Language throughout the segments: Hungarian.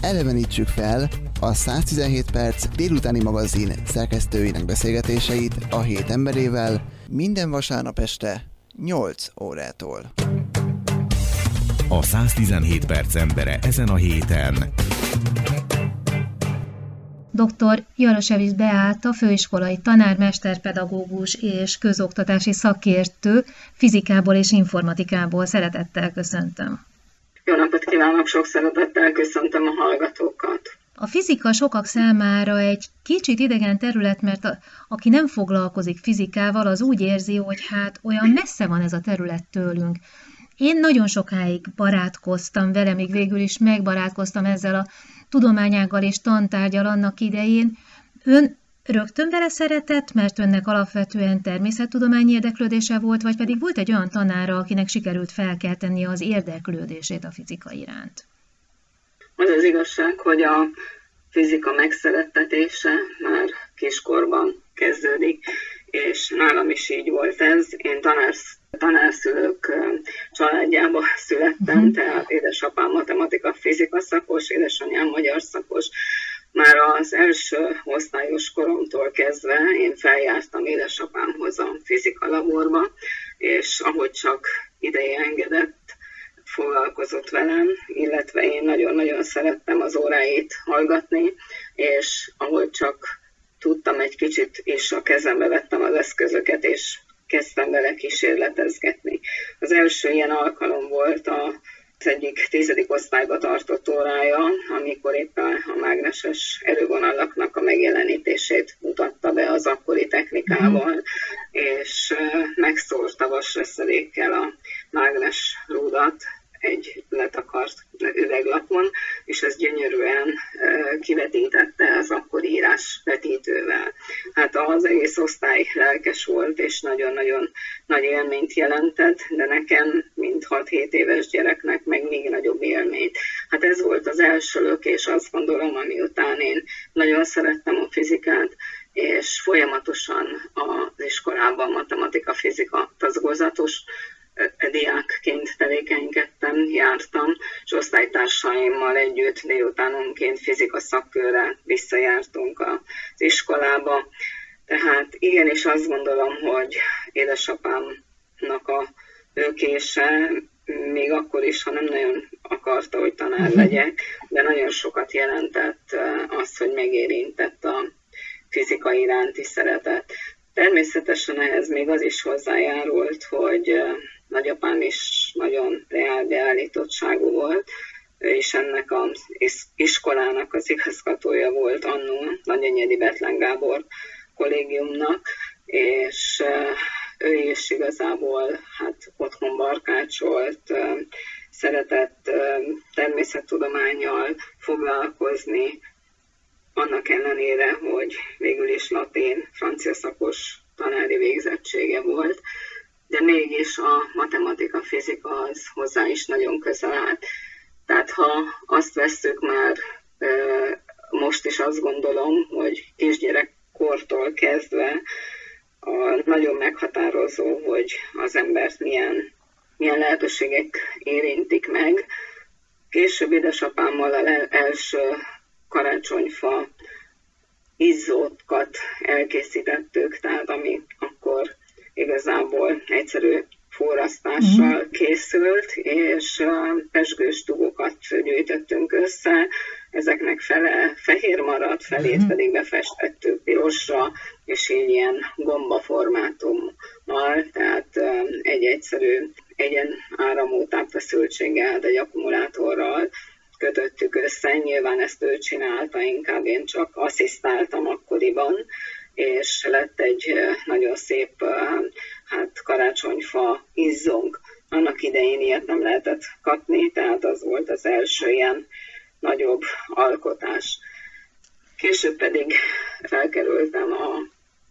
elevenítsük fel a 117 perc délutáni magazin szerkesztőinek beszélgetéseit a hét emberével minden vasárnap este 8 órától. A 117 perc embere ezen a héten. Dr. Jarosevics Beáta, főiskolai tanár, mesterpedagógus és közoktatási szakértő, fizikából és informatikából szeretettel köszöntöm. Jó napot kívánok, sok szeretettel köszöntöm a hallgatókat. A fizika sokak számára egy kicsit idegen terület, mert a, aki nem foglalkozik fizikával, az úgy érzi, hogy hát olyan messze van ez a terület tőlünk. Én nagyon sokáig barátkoztam vele, még végül is megbarátkoztam ezzel a tudományággal és tantárgyal annak idején. Ön rögtön vele szeretett, mert önnek alapvetően természettudományi érdeklődése volt, vagy pedig volt egy olyan tanára, akinek sikerült felkelteni az érdeklődését a fizika iránt? Az az igazság, hogy a fizika megszerettetése már kiskorban kezdődik, és nálam is így volt ez. Én tanár, tanárszülők családjába születtem, uh-huh. tehát édesapám matematika, fizika szakos, édesanyám magyar szakos. Már az első osztályos koromtól kezdve én feljártam édesapámhoz a fizika laborba, és ahogy csak ideje engedett, foglalkozott velem, illetve én nagyon-nagyon szerettem az óráit hallgatni, és ahogy csak tudtam egy kicsit, és a kezembe vettem az eszközöket, és kezdtem vele kísérletezgetni. Az első ilyen alkalom volt a az egyik tizedik osztályba tartott órája, amikor éppen a mágneses erővonalaknak a megjelenítését mutatta be az akkori technikával, mm. és megszórta vasreszedékkel a mágnes rúdat, egy letakart üveglapon, és ez gyönyörűen kivetítette az akkor írás vetítővel. Hát az egész osztály lelkes volt, és nagyon-nagyon nagy élményt jelentett, de nekem, mint 6-7 éves gyereknek, meg még nagyobb élményt. Hát ez volt az első lökés, azt gondolom, ami után én nagyon szerettem a fizikát, és folyamatosan az iskolában matematika-fizika tagozzatos diákként tevékenykedtem, jártam, és osztálytársaimmal együtt délutánonként fizika szakkörre visszajártunk az iskolába. Tehát igenis azt gondolom, hogy édesapámnak a őkése, még akkor is, ha nem nagyon akarta, hogy tanár mhm. legyek, de nagyon sokat jelentett az, hogy megérintett a fizika iránti szeretet. Természetesen ehhez még az is hozzájárult, hogy nagyapám is nagyon reál beállítottságú volt, ő is ennek az iskolának az igazgatója volt annó, Nagyenyedi Betlen Gábor kollégiumnak, és ő is igazából hát otthon barkácsolt, szeretett természettudományjal foglalkozni, annak ellenére, hogy végül is latin, francia szakos tanári végzettsége volt, de mégis a matematika, fizika az hozzá is nagyon közel állt. Tehát ha azt vesszük már, most is azt gondolom, hogy kisgyerekkortól kezdve a nagyon meghatározó, hogy az embert milyen, milyen lehetőségek érintik meg. Később édesapámmal az első karácsonyfa izzókat elkészítettük, tehát ami akkor igazából egyszerű forrasztással mm. készült, és pesgős dugokat gyűjtöttünk össze, ezeknek fele fehér maradt, felét mm. pedig befestettük pirosra, és így ilyen gomba formátummal, tehát egy egyszerű egyen áramú tápfeszültséggel, egy akkumulátorral kötöttük össze. Nyilván ezt ő csinálta, inkább én csak asszisztáltam akkoriban, és lett egy nagyon szép hát karácsonyfa izzong. Annak idején ilyet nem lehetett kapni, tehát az volt az első ilyen nagyobb alkotás. Később pedig felkerültem a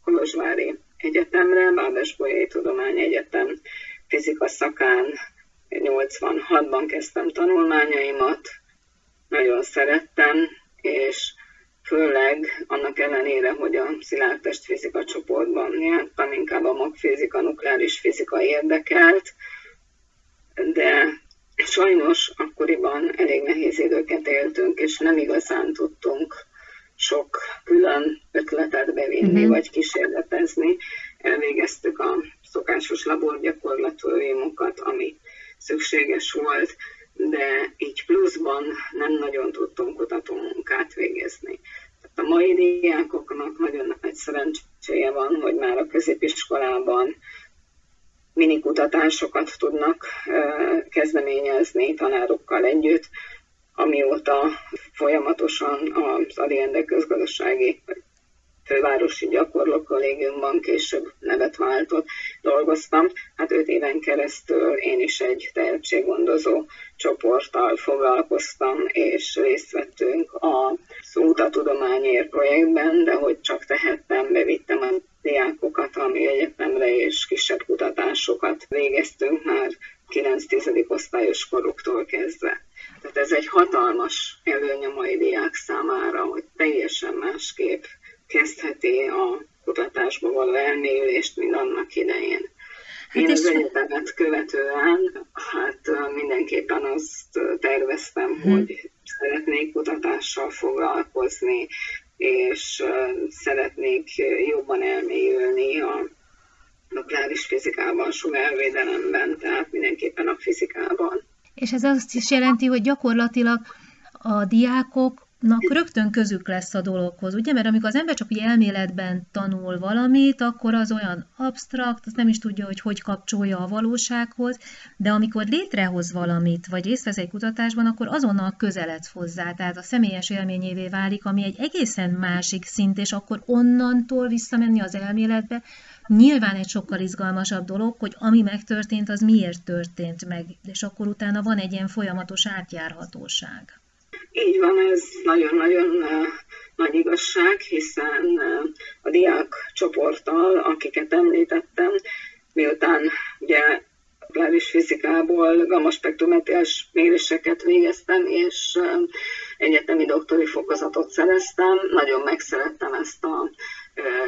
Kolozsvári Egyetemre, Bábes Bolyai Tudomány Egyetem fizika szakán 86-ban kezdtem tanulmányaimat, nagyon szerettem, és főleg annak ellenére, hogy a szilárd testfizika csoportban jártam, inkább a magfizika, nukleáris fizika érdekelt, de Sajnos akkoriban elég nehéz időket éltünk, és nem igazán tudtunk sok külön ötletet bevinni, uh-huh. vagy kísérletezni. Elvégeztük a szokásos laborgyakorlatőimokat, ami szükséges volt, de így pluszban nem nagyon tudtunk kutatómunkát végezni. A mai diákoknak nagyon nagy szerencséje van, hogy már a középiskolában minikutatásokat tudnak kezdeményezni tanárokkal együtt, amióta folyamatosan az Aliende közgazdasági fővárosi gyakorló kollégiumban később nevet váltott, dolgoztam. Hát öt éven keresztül én is egy tehetséggondozó csoporttal foglalkoztam, és részt vettünk a Tudományért projektben, de hogy csak tehettem, bevittem a diákokat a mi egyetemre, és kisebb kutatásokat végeztünk már 9-10. osztályos koruktól kezdve. Tehát ez egy hatalmas előny a mai diák számára, hogy teljesen másképp kezdheti a kutatásba való elmélyülést, mint annak idején. Hát Én az egyetemet követően hát mindenképpen azt terveztem, hmm. hogy szeretnék kutatással foglalkozni, és szeretnék jobban elmélyülni a nukleáris fizikában, sugárvédelemben, tehát mindenképpen a fizikában. És ez azt is jelenti, hogy gyakorlatilag a diákok nak rögtön közük lesz a dologhoz, ugye? Mert amikor az ember csak úgy elméletben tanul valamit, akkor az olyan absztrakt, az nem is tudja, hogy hogy kapcsolja a valósághoz, de amikor létrehoz valamit, vagy részt vesz egy kutatásban, akkor azonnal közeledsz hozzá, tehát a személyes élményévé válik, ami egy egészen másik szint, és akkor onnantól visszamenni az elméletbe, nyilván egy sokkal izgalmasabb dolog, hogy ami megtörtént, az miért történt meg, és akkor utána van egy ilyen folyamatos átjárhatóság. Így van, ez nagyon-nagyon nagy igazság, hiszen a diák csoporttal, akiket említettem, miután ugye nukleáris fizikából gammaspektrometriás méréseket végeztem, és egyetemi doktori fokozatot szereztem. Nagyon megszerettem ezt a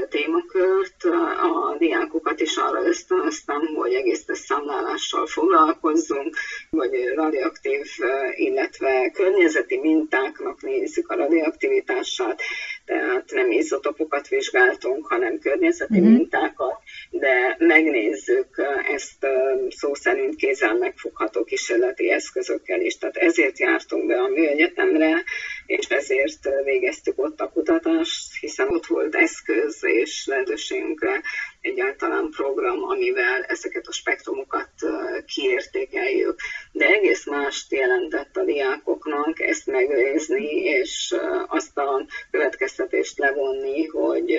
témakört. A diákokat is arra ösztönöztem, hogy egész számlálással foglalkozzunk, vagy radioaktív, illetve környezeti mintáknak nézzük a radioaktivitását, tehát nem izotopokat vizsgáltunk, hanem környezeti mm-hmm. mintákat, de megnézzük ezt szó szerint kézzel megfogható kísérleti eszközökkel is. Tehát ezért jártunk be a műegyetemre, és ezért végeztük ott a kutatást, hiszen ott volt eszköz és lehetőségünkre egyáltalán program, amivel ezeket a spektrumokat kiértékeljük. De egész mást jelentett a diákoknak ezt megnézni, és azt a következtetést levonni, hogy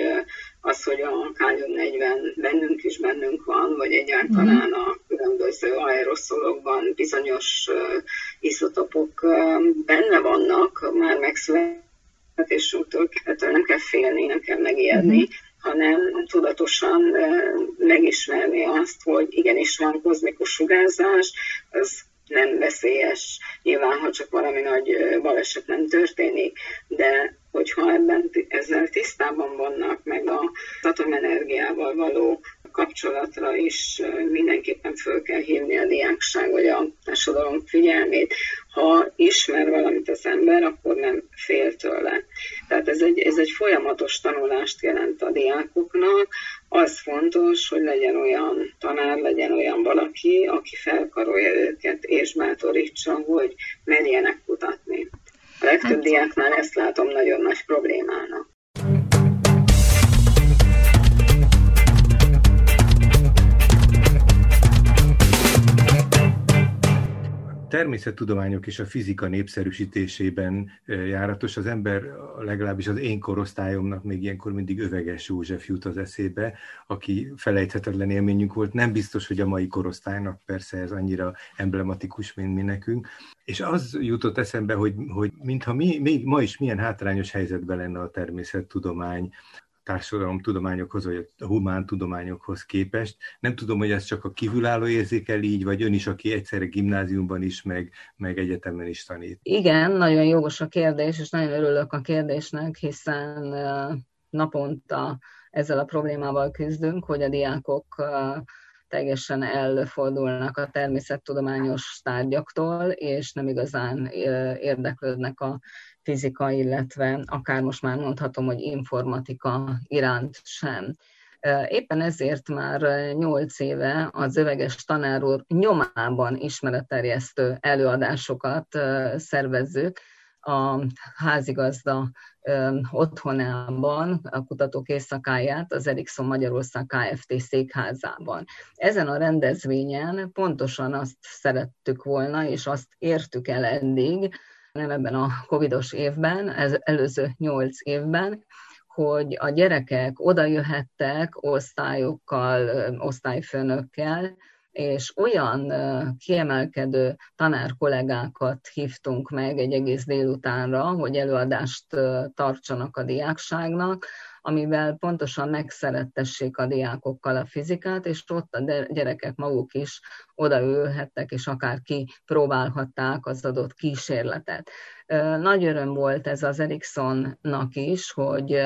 az, hogy a kálium-40 bennünk is bennünk van, vagy egyáltalán mhm. a különböző aeroszolokban bizonyos izotopok benne vannak, már megszületésünktől, ettől nem kell félni, nem kell megijedni, uh-huh hanem tudatosan megismerni azt, hogy igenis van kozmikus sugárzás, az nem veszélyes, nyilván, ha csak valami nagy baleset nem történik, de hogyha ebben ezzel tisztában vannak, meg a atomenergiával való kapcsolatra is mindenképpen föl kell hívni a diákság vagy a társadalom figyelmét. Ha ismer valamit az ember, akkor nem fél tőle. Tehát ez egy, ez egy folyamatos tanulást jelent a diákoknak. Az fontos, hogy legyen olyan tanár, legyen olyan valaki, aki felkarolja őket és bátorítsa, hogy merjenek kutatni. A legtöbb hát... diáknál ezt látom nagyon nagy problémának. Természettudományok és a fizika népszerűsítésében járatos. Az ember, legalábbis az én korosztályomnak még ilyenkor mindig Öveges József jut az eszébe, aki felejthetetlen élményünk volt. Nem biztos, hogy a mai korosztálynak persze ez annyira emblematikus, mint mi nekünk. És az jutott eszembe, hogy, hogy mintha mi, még ma is milyen hátrányos helyzetben lenne a természettudomány, társadalomtudományokhoz, vagy a humán tudományokhoz képest. Nem tudom, hogy ez csak a kívülálló érzékel így, vagy ön is, aki egyszerre gimnáziumban is, meg, meg egyetemen is tanít. Igen, nagyon jogos a kérdés, és nagyon örülök a kérdésnek, hiszen naponta ezzel a problémával küzdünk, hogy a diákok teljesen elfordulnak a természettudományos tárgyaktól, és nem igazán érdeklődnek a fizika, illetve akár most már mondhatom, hogy informatika iránt sem. Éppen ezért már nyolc éve az öveges tanár úr nyomában ismeretterjesztő előadásokat szervezzük, a házigazda otthonában, a kutatók éjszakáját az Ericsson Magyarország Kft. székházában. Ezen a rendezvényen pontosan azt szerettük volna, és azt értük el eddig, nem ebben a covidos évben, ez előző nyolc évben, hogy a gyerekek oda jöhettek osztályokkal, osztályfőnökkel, és olyan kiemelkedő tanár kollégákat hívtunk meg egy egész délutánra, hogy előadást tartsanak a diákságnak, amivel pontosan megszerettessék a diákokkal a fizikát, és ott a gyerekek maguk is odaülhettek, és akár ki próbálhatták az adott kísérletet. Nagy öröm volt ez az Ericssonnak is, hogy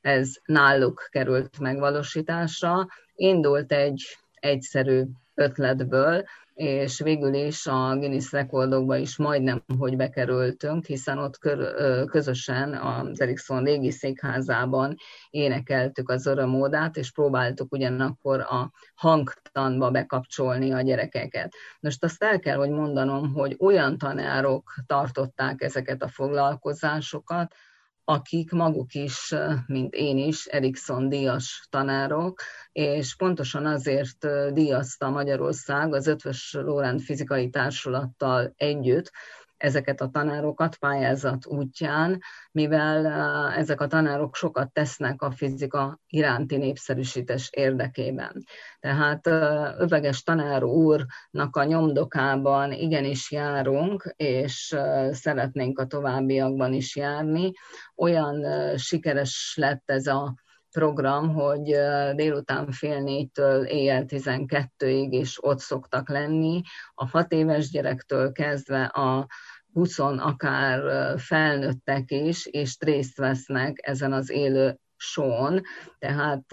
ez náluk került megvalósításra. Indult egy egyszerű ötletből, és végül is a Guinness rekordokba is majdnem, hogy bekerültünk, hiszen ott közösen az Ericsson régi székházában énekeltük az örömódát, és próbáltuk ugyanakkor a hangtanba bekapcsolni a gyerekeket. Most azt el kell, hogy mondanom, hogy olyan tanárok tartották ezeket a foglalkozásokat, akik maguk is, mint én is, Erikson díjas tanárok, és pontosan azért díjazta Magyarország az Ötvös Lórend Fizikai Társulattal együtt, ezeket a tanárokat pályázat útján, mivel ezek a tanárok sokat tesznek a fizika iránti népszerűsítés érdekében. Tehát öveges tanár úrnak a nyomdokában igenis járunk, és szeretnénk a továbbiakban is járni. Olyan sikeres lett ez a program, hogy délután fél négytől éjjel 12-ig is ott szoktak lenni. A hat éves gyerektől kezdve a 20 akár felnőttek is, és részt vesznek ezen az élő són, tehát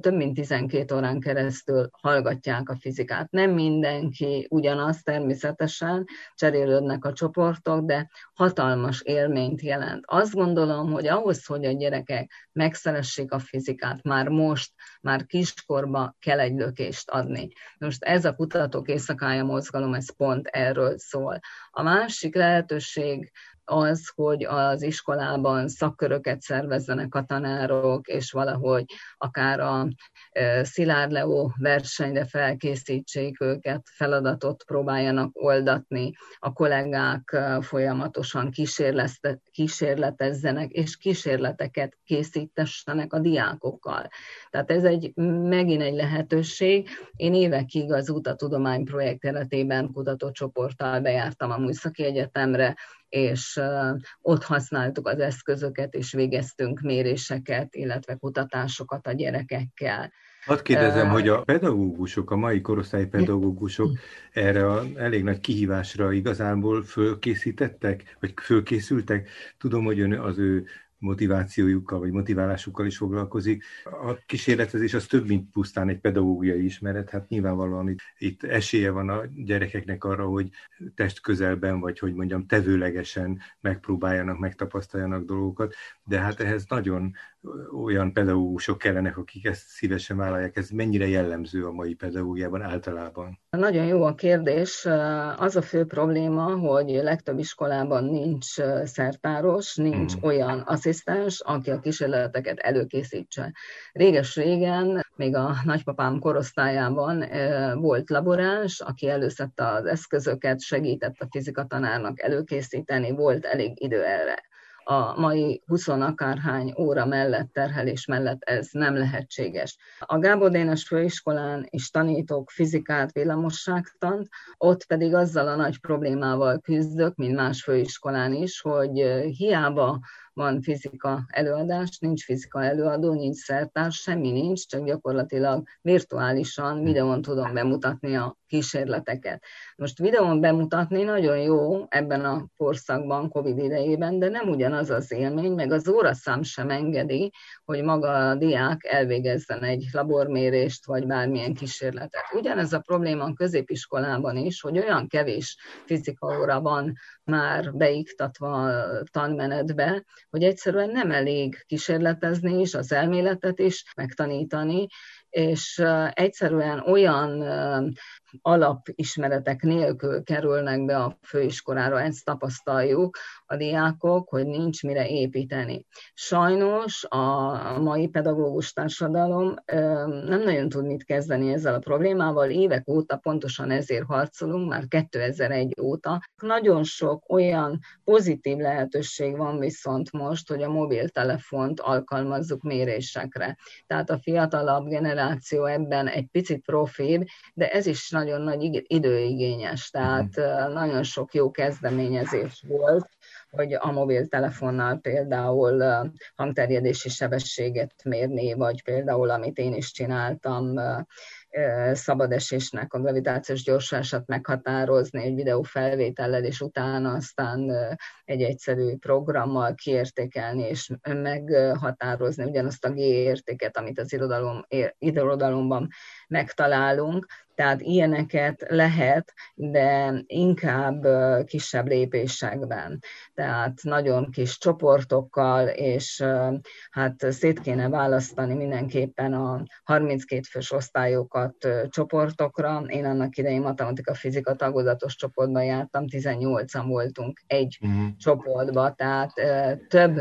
több mint 12 órán keresztül hallgatják a fizikát. Nem mindenki ugyanaz természetesen, cserélődnek a csoportok, de hatalmas élményt jelent. Azt gondolom, hogy ahhoz, hogy a gyerekek megszeressék a fizikát, már most, már kiskorba kell egy lökést adni. Most ez a kutatók éjszakája mozgalom, ez pont erről szól. A másik lehetőség az, hogy az iskolában szakköröket szervezzenek a tanárok, és valahogy akár a Szilárd Leó versenyre felkészítsék őket, feladatot próbáljanak oldatni, a kollégák folyamatosan kísérletezzenek, és kísérleteket készítessenek a diákokkal. Tehát ez egy megint egy lehetőség. Én évekig az Uta Tudomány projekt keretében kutatócsoporttal bejártam a Műszaki Egyetemre, és ott használtuk az eszközöket, és végeztünk méréseket, illetve kutatásokat a gyerekekkel. Hadd kérdezem, hogy a pedagógusok, a mai korosztály pedagógusok erre a elég nagy kihívásra igazából fölkészítettek, vagy fölkészültek? Tudom, hogy ön az ő motivációjukkal vagy motiválásukkal is foglalkozik. A kísérletezés az több, mint pusztán egy pedagógiai ismeret, hát nyilvánvalóan itt, itt esélye van a gyerekeknek arra, hogy test közelben, vagy hogy mondjam, tevőlegesen megpróbáljanak, megtapasztaljanak dolgokat, de hát ehhez nagyon olyan pedagógusok kellenek, akik ezt szívesen vállalják. Ez mennyire jellemző a mai pedagógiában általában? Nagyon jó a kérdés. Az a fő probléma, hogy legtöbb iskolában nincs szertáros, nincs hmm. olyan asszisztens, aki a kísérleteket előkészítse. Réges-régen, még a nagypapám korosztályában volt laboráns, aki előszette az eszközöket, segített a fizikatanárnak előkészíteni, volt elég idő erre a mai 20 akárhány óra mellett, terhelés mellett ez nem lehetséges. A Gábor Dénes főiskolán is tanítok fizikát, villamosságtant, ott pedig azzal a nagy problémával küzdök, mint más főiskolán is, hogy hiába van fizika előadás, nincs fizika előadó, nincs szertárs, semmi nincs, csak gyakorlatilag virtuálisan videón tudom bemutatni a kísérleteket. Most videón bemutatni nagyon jó ebben a korszakban, Covid idejében, de nem ugyanaz az élmény, meg az óraszám sem engedi, hogy maga a diák elvégezzen egy labormérést, vagy bármilyen kísérletet. Ugyanez a probléma a középiskolában is, hogy olyan kevés fizika óra van már beiktatva a tanmenetbe, hogy egyszerűen nem elég kísérletezni is, az elméletet is megtanítani, és egyszerűen olyan alapismeretek nélkül kerülnek be a főiskolára, ezt tapasztaljuk a diákok, hogy nincs mire építeni. Sajnos a mai pedagógus társadalom nem nagyon tud mit kezdeni ezzel a problémával, évek óta pontosan ezért harcolunk, már 2001 óta. Nagyon sok olyan pozitív lehetőség van viszont most, hogy a mobiltelefont alkalmazzuk mérésekre. Tehát a fiatalabb generáció ebben egy picit profib, de ez is nagyon nagy időigényes, tehát mhm. nagyon sok jó kezdeményezés volt, hogy a mobiltelefonnal például hangterjedési sebességet mérni, vagy például, amit én is csináltam, szabadesésnek a gravitációs gyorsulását meghatározni egy videó felvétellel, és utána aztán egy egyszerű programmal kiértékelni és meghatározni ugyanazt a G értéket, amit az irodalom, irodalomban megtalálunk. Tehát ilyeneket lehet, de inkább kisebb lépésekben. Tehát nagyon kis csoportokkal, és hát szét kéne választani mindenképpen a 32 fős osztályokat csoportokra. Én annak idején matematika-fizika tagozatos csoportban jártam, 18-an voltunk egy uh-huh. csoportba, tehát több,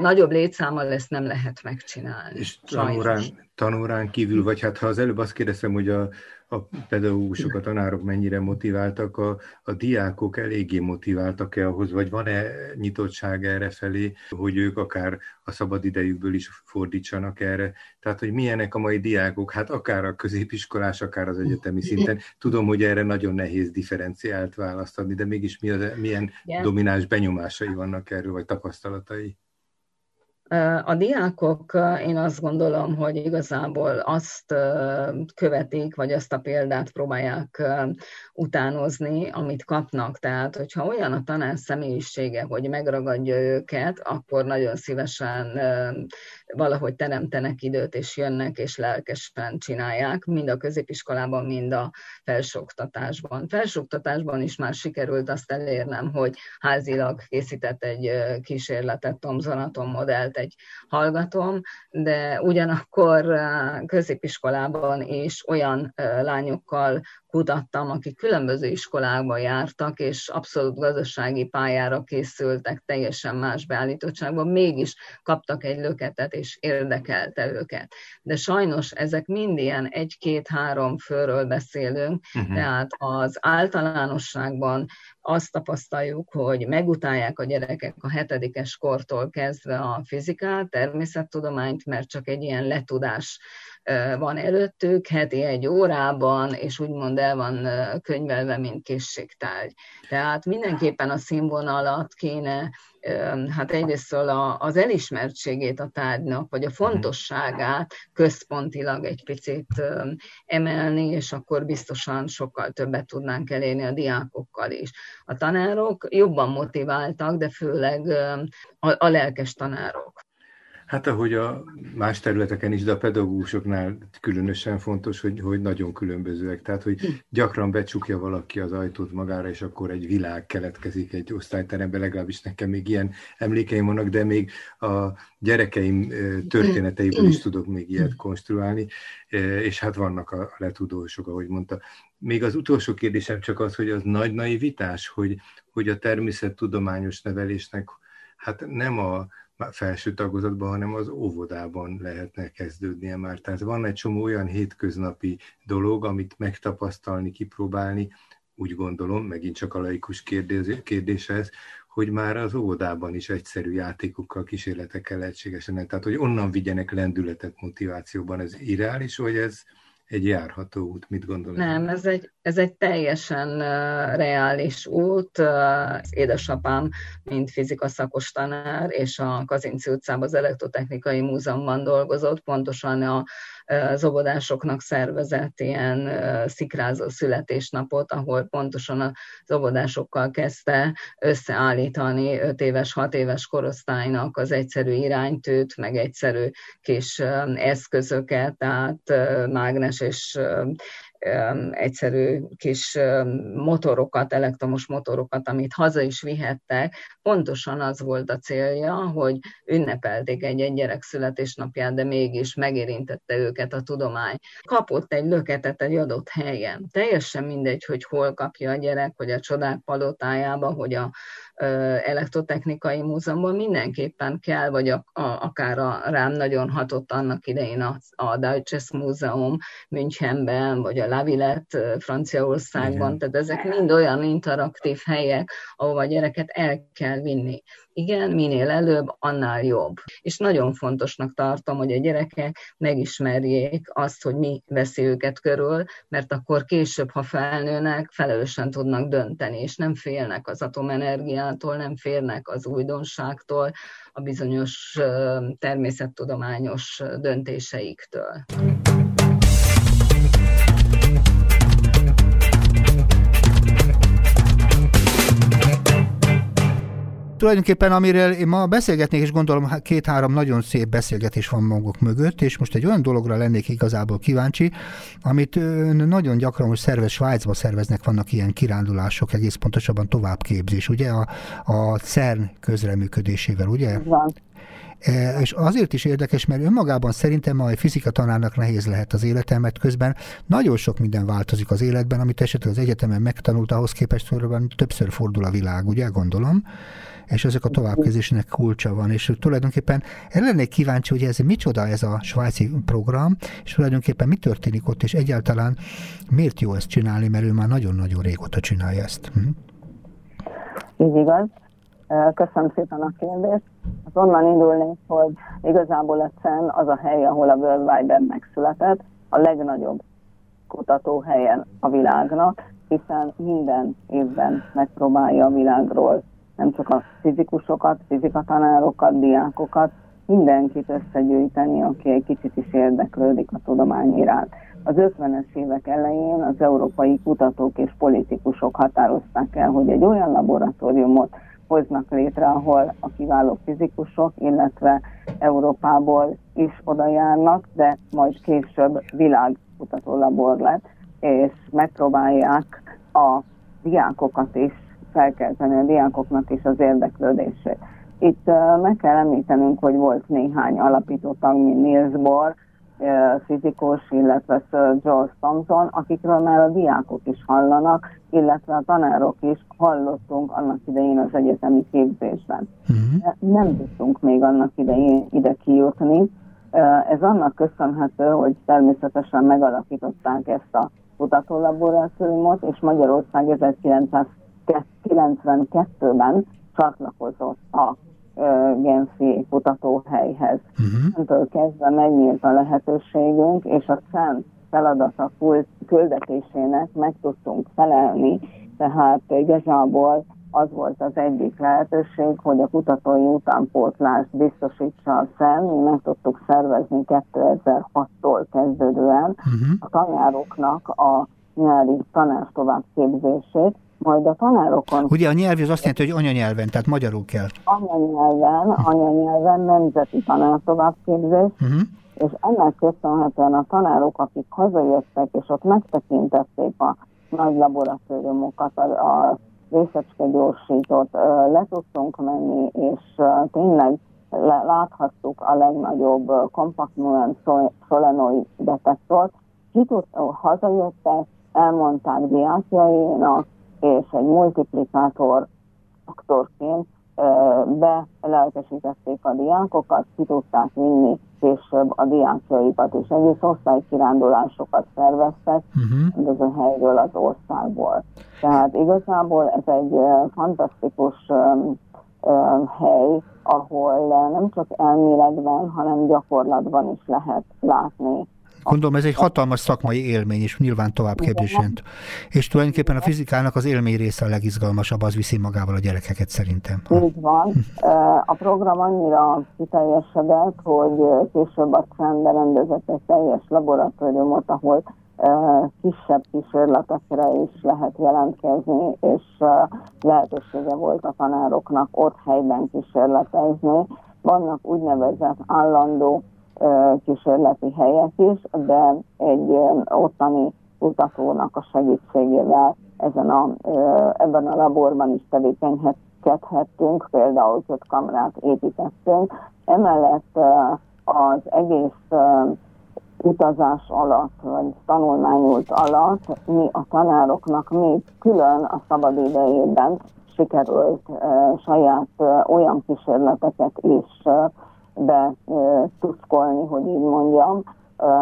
nagyobb létszámmal ezt nem lehet megcsinálni. És tanórán, tanórán kívül, vagy hát ha az előbb azt kérdezem, hogy a, a pedagógusok, a tanárok mennyire motiváltak, a, a diákok eléggé motiváltak-e ahhoz, vagy van-e nyitottság erre felé, hogy ők akár a szabad idejükből is fordítsanak erre. Tehát, hogy milyenek a mai diákok, hát akár a középiskolás, akár az egyetemi szinten. Tudom, hogy erre nagyon nehéz differenciált választ adni, de mégis mi az, milyen domináns benyomásai vannak erről, vagy tapasztalatai? A diákok, én azt gondolom, hogy igazából azt követik, vagy azt a példát próbálják utánozni, amit kapnak. Tehát, hogyha olyan a tanár személyisége, hogy megragadja őket, akkor nagyon szívesen valahogy teremtenek időt, és jönnek, és lelkesen csinálják, mind a középiskolában, mind a felsőoktatásban. Felsőoktatásban is már sikerült azt elérnem, hogy házilag készített egy kísérletet, Tomzonaton modellt egy hallgatom, de ugyanakkor középiskolában is olyan lányokkal kutattam, akik különböző iskolákba jártak, és abszolút gazdasági pályára készültek, teljesen más beállítottságban, mégis kaptak egy löketet, és érdekelte őket. De sajnos ezek mind ilyen egy-két-három főről beszélünk, uh-huh. tehát az általánosságban azt tapasztaljuk, hogy megutálják a gyerekek a hetedikes kortól kezdve a fizikát, természettudományt, mert csak egy ilyen letudás van előttük, heti egy órában, és úgymond el van könyvelve, mint készségtárgy. Tehát mindenképpen a színvonalat kéne, hát egyrészt az elismertségét a tárgynak, vagy a fontosságát központilag egy picit emelni, és akkor biztosan sokkal többet tudnánk elérni a diákokkal is. A tanárok jobban motiváltak, de főleg a, a lelkes tanárok. Hát ahogy a más területeken is, de a pedagógusoknál különösen fontos, hogy, hogy nagyon különbözőek. Tehát, hogy gyakran becsukja valaki az ajtót magára, és akkor egy világ keletkezik egy osztályteremben, legalábbis nekem még ilyen emlékeim vannak, de még a gyerekeim történeteiből is tudok még ilyet konstruálni, és hát vannak a letudósok, ahogy mondta. Még az utolsó kérdésem csak az, hogy az nagy naivitás, hogy, hogy a természettudományos nevelésnek hát nem a felső tagozatban, hanem az óvodában lehetne kezdődnie már. Tehát van egy csomó olyan hétköznapi dolog, amit megtapasztalni, kipróbálni, úgy gondolom, megint csak a laikus kérdéshez, hogy már az óvodában is egyszerű játékokkal, kísérletekkel lehetségesen, tehát hogy onnan vigyenek lendületet motivációban, ez irreális, vagy ez, egy járható út. Mit gondol? Nem, ez egy, ez egy teljesen uh, reális út. Uh, édesapám, mint fizika szakos tanár, és a Kazinci utcában az Elektrotechnikai Múzeumban dolgozott, pontosan a az óvodásoknak szervezett ilyen szikrázó születésnapot, ahol pontosan az óvodásokkal kezdte összeállítani 5 éves, 6 éves korosztálynak az egyszerű iránytőt, meg egyszerű kis eszközöket, tehát mágnes és egyszerű kis motorokat, elektromos motorokat, amit haza is vihettek. Pontosan az volt a célja, hogy ünnepelték egy-egy gyerek születésnapját, de mégis megérintette őket a tudomány. Kapott egy löketet egy adott helyen. Teljesen mindegy, hogy hol kapja a gyerek, hogy a csodák palotájába, hogy a elektrotechnikai múzeumban mindenképpen kell, vagy a, a, akár a, rám nagyon hatott annak idején a, a Deutsches Múzeum Münchenben, vagy a Lavillet Franciaországban, Igen. tehát ezek mind olyan interaktív helyek, ahova a gyereket el kell vinni igen, minél előbb, annál jobb. És nagyon fontosnak tartom, hogy a gyerekek megismerjék azt, hogy mi veszi őket körül, mert akkor később, ha felnőnek, felelősen tudnak dönteni, és nem félnek az atomenergiától, nem félnek az újdonságtól, a bizonyos természettudományos döntéseiktől. Tulajdonképpen amiről én ma beszélgetnék, és gondolom két-három nagyon szép beszélgetés van maguk mögött, és most egy olyan dologra lennék igazából kíváncsi, amit nagyon gyakran most szervez, Svájcban szerveznek, vannak ilyen kirándulások, egész pontosabban továbbképzés, ugye a, a CERN közreműködésével, ugye? Van. E, és azért is érdekes, mert önmagában szerintem a fizika tanárnak nehéz lehet az életem, mert közben nagyon sok minden változik az életben, amit esetleg az egyetemen megtanult, ahhoz képest többször fordul a világ, ugye, gondolom és ezek a továbbképzésnek kulcsa van, és tulajdonképpen el lennék kíváncsi, hogy ez micsoda ez a svájci program, és tulajdonképpen mi történik ott, és egyáltalán miért jó ezt csinálni, mert ő már nagyon-nagyon régóta csinálja ezt. Hm? Így igaz. Köszönöm szépen a kérdést. Az onnan indulnék, hogy igazából a CEN az a hely, ahol a World Wide Web megszületett, a legnagyobb kutatóhelyen a világnak, hiszen minden évben megpróbálja a világról nem csak a fizikusokat, fizikatanárokat, diákokat, mindenkit összegyűjteni, aki egy kicsit is érdeklődik a tudomány iránt. Az 50-es évek elején az európai kutatók és politikusok határozták el, hogy egy olyan laboratóriumot hoznak létre, ahol a kiváló fizikusok, illetve Európából is oda járnak, de majd később világkutató labor lett, és megpróbálják a diákokat is felkelteni a diákoknak is az érdeklődését. Itt uh, meg kell említenünk, hogy volt néhány alapító tag, mint Niels Bohr, uh, fizikus, illetve Sir George Thomson, akikről már a diákok is hallanak, illetve a tanárok is hallottunk annak idején az egyetemi képzésben. Uh-huh. Nem tudtunk még annak idején ide kijutni. Uh, ez annak köszönhető, hogy természetesen megalapították ezt a kutatólaboratóriumot, és Magyarország 1900 92-ben csatlakozott a Genfi kutatóhelyhez. Uh-huh. kezdve megnyílt a lehetőségünk, és a szent feladata küldetésének meg tudtunk felelni, tehát igazából az volt az egyik lehetőség, hogy a kutatói utánpótlást biztosítsa a SZEN, mi meg tudtuk szervezni 2006-tól kezdődően uh-huh. a tanároknak a nyári tanás továbbképzését, majd a tanárokon... Ugye a nyelv az azt jelenti, hogy anyanyelven, tehát magyarul kell. Anyanyelven, anyanyelven nemzeti tanár továbbképzés, uh-huh. és ennek köszönhetően a tanárok, akik hazajöttek, és ott megtekintették a nagy laboratóriumokat, a, a részecske gyorsítót, le tudtunk menni, és tényleg láthattuk a legnagyobb kompakt solenoid detektort, ki tud, hazajöttek, elmondták diákjainak, és egy multiplikátor faktorként belelkesítették a diákokat, ki tudták vinni később a diákjaikat, és egész osztálykirándulásokat szerveztek uh-huh. ez a helyről az országból. Tehát igazából ez egy fantasztikus hely, ahol nem csak elméletben, hanem gyakorlatban is lehet látni Gondolom ez egy hatalmas szakmai élmény, és nyilván továbbképzésen. És tulajdonképpen a fizikának az élmény része a legizgalmasabb, az viszi magával a gyerekeket szerintem. Így van. A program annyira kiteljesedett, hogy később a CEN berendezett egy teljes laboratóriumot, ahol kisebb kísérletekre is lehet jelentkezni, és lehetősége volt a tanároknak ott helyben kísérletezni. Vannak úgynevezett állandó kísérleti helyek is, de egy ottani kutatónak a segítségével ezen a, ebben a laborban is tevékenykedhettünk, például öt kamrát építettünk. Emellett az egész utazás alatt, vagy tanulmányult alatt mi a tanároknak még külön a szabadidejében sikerült saját olyan kísérleteket is betuszkolni, hogy így mondjam,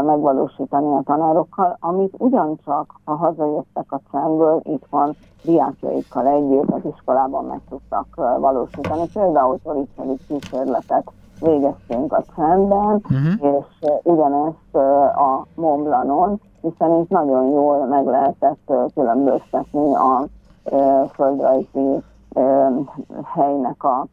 megvalósítani a tanárokkal, amit ugyancsak, ha hazajöttek a cemből, itt van diákjaikkal együtt az iskolában meg tudtak valósítani. Például Toriceli kísérletet végeztünk a csendben, uh-huh. és ugyanezt a Montblanon, hiszen itt nagyon jól meg lehetett különböztetni a földrajzi helynek a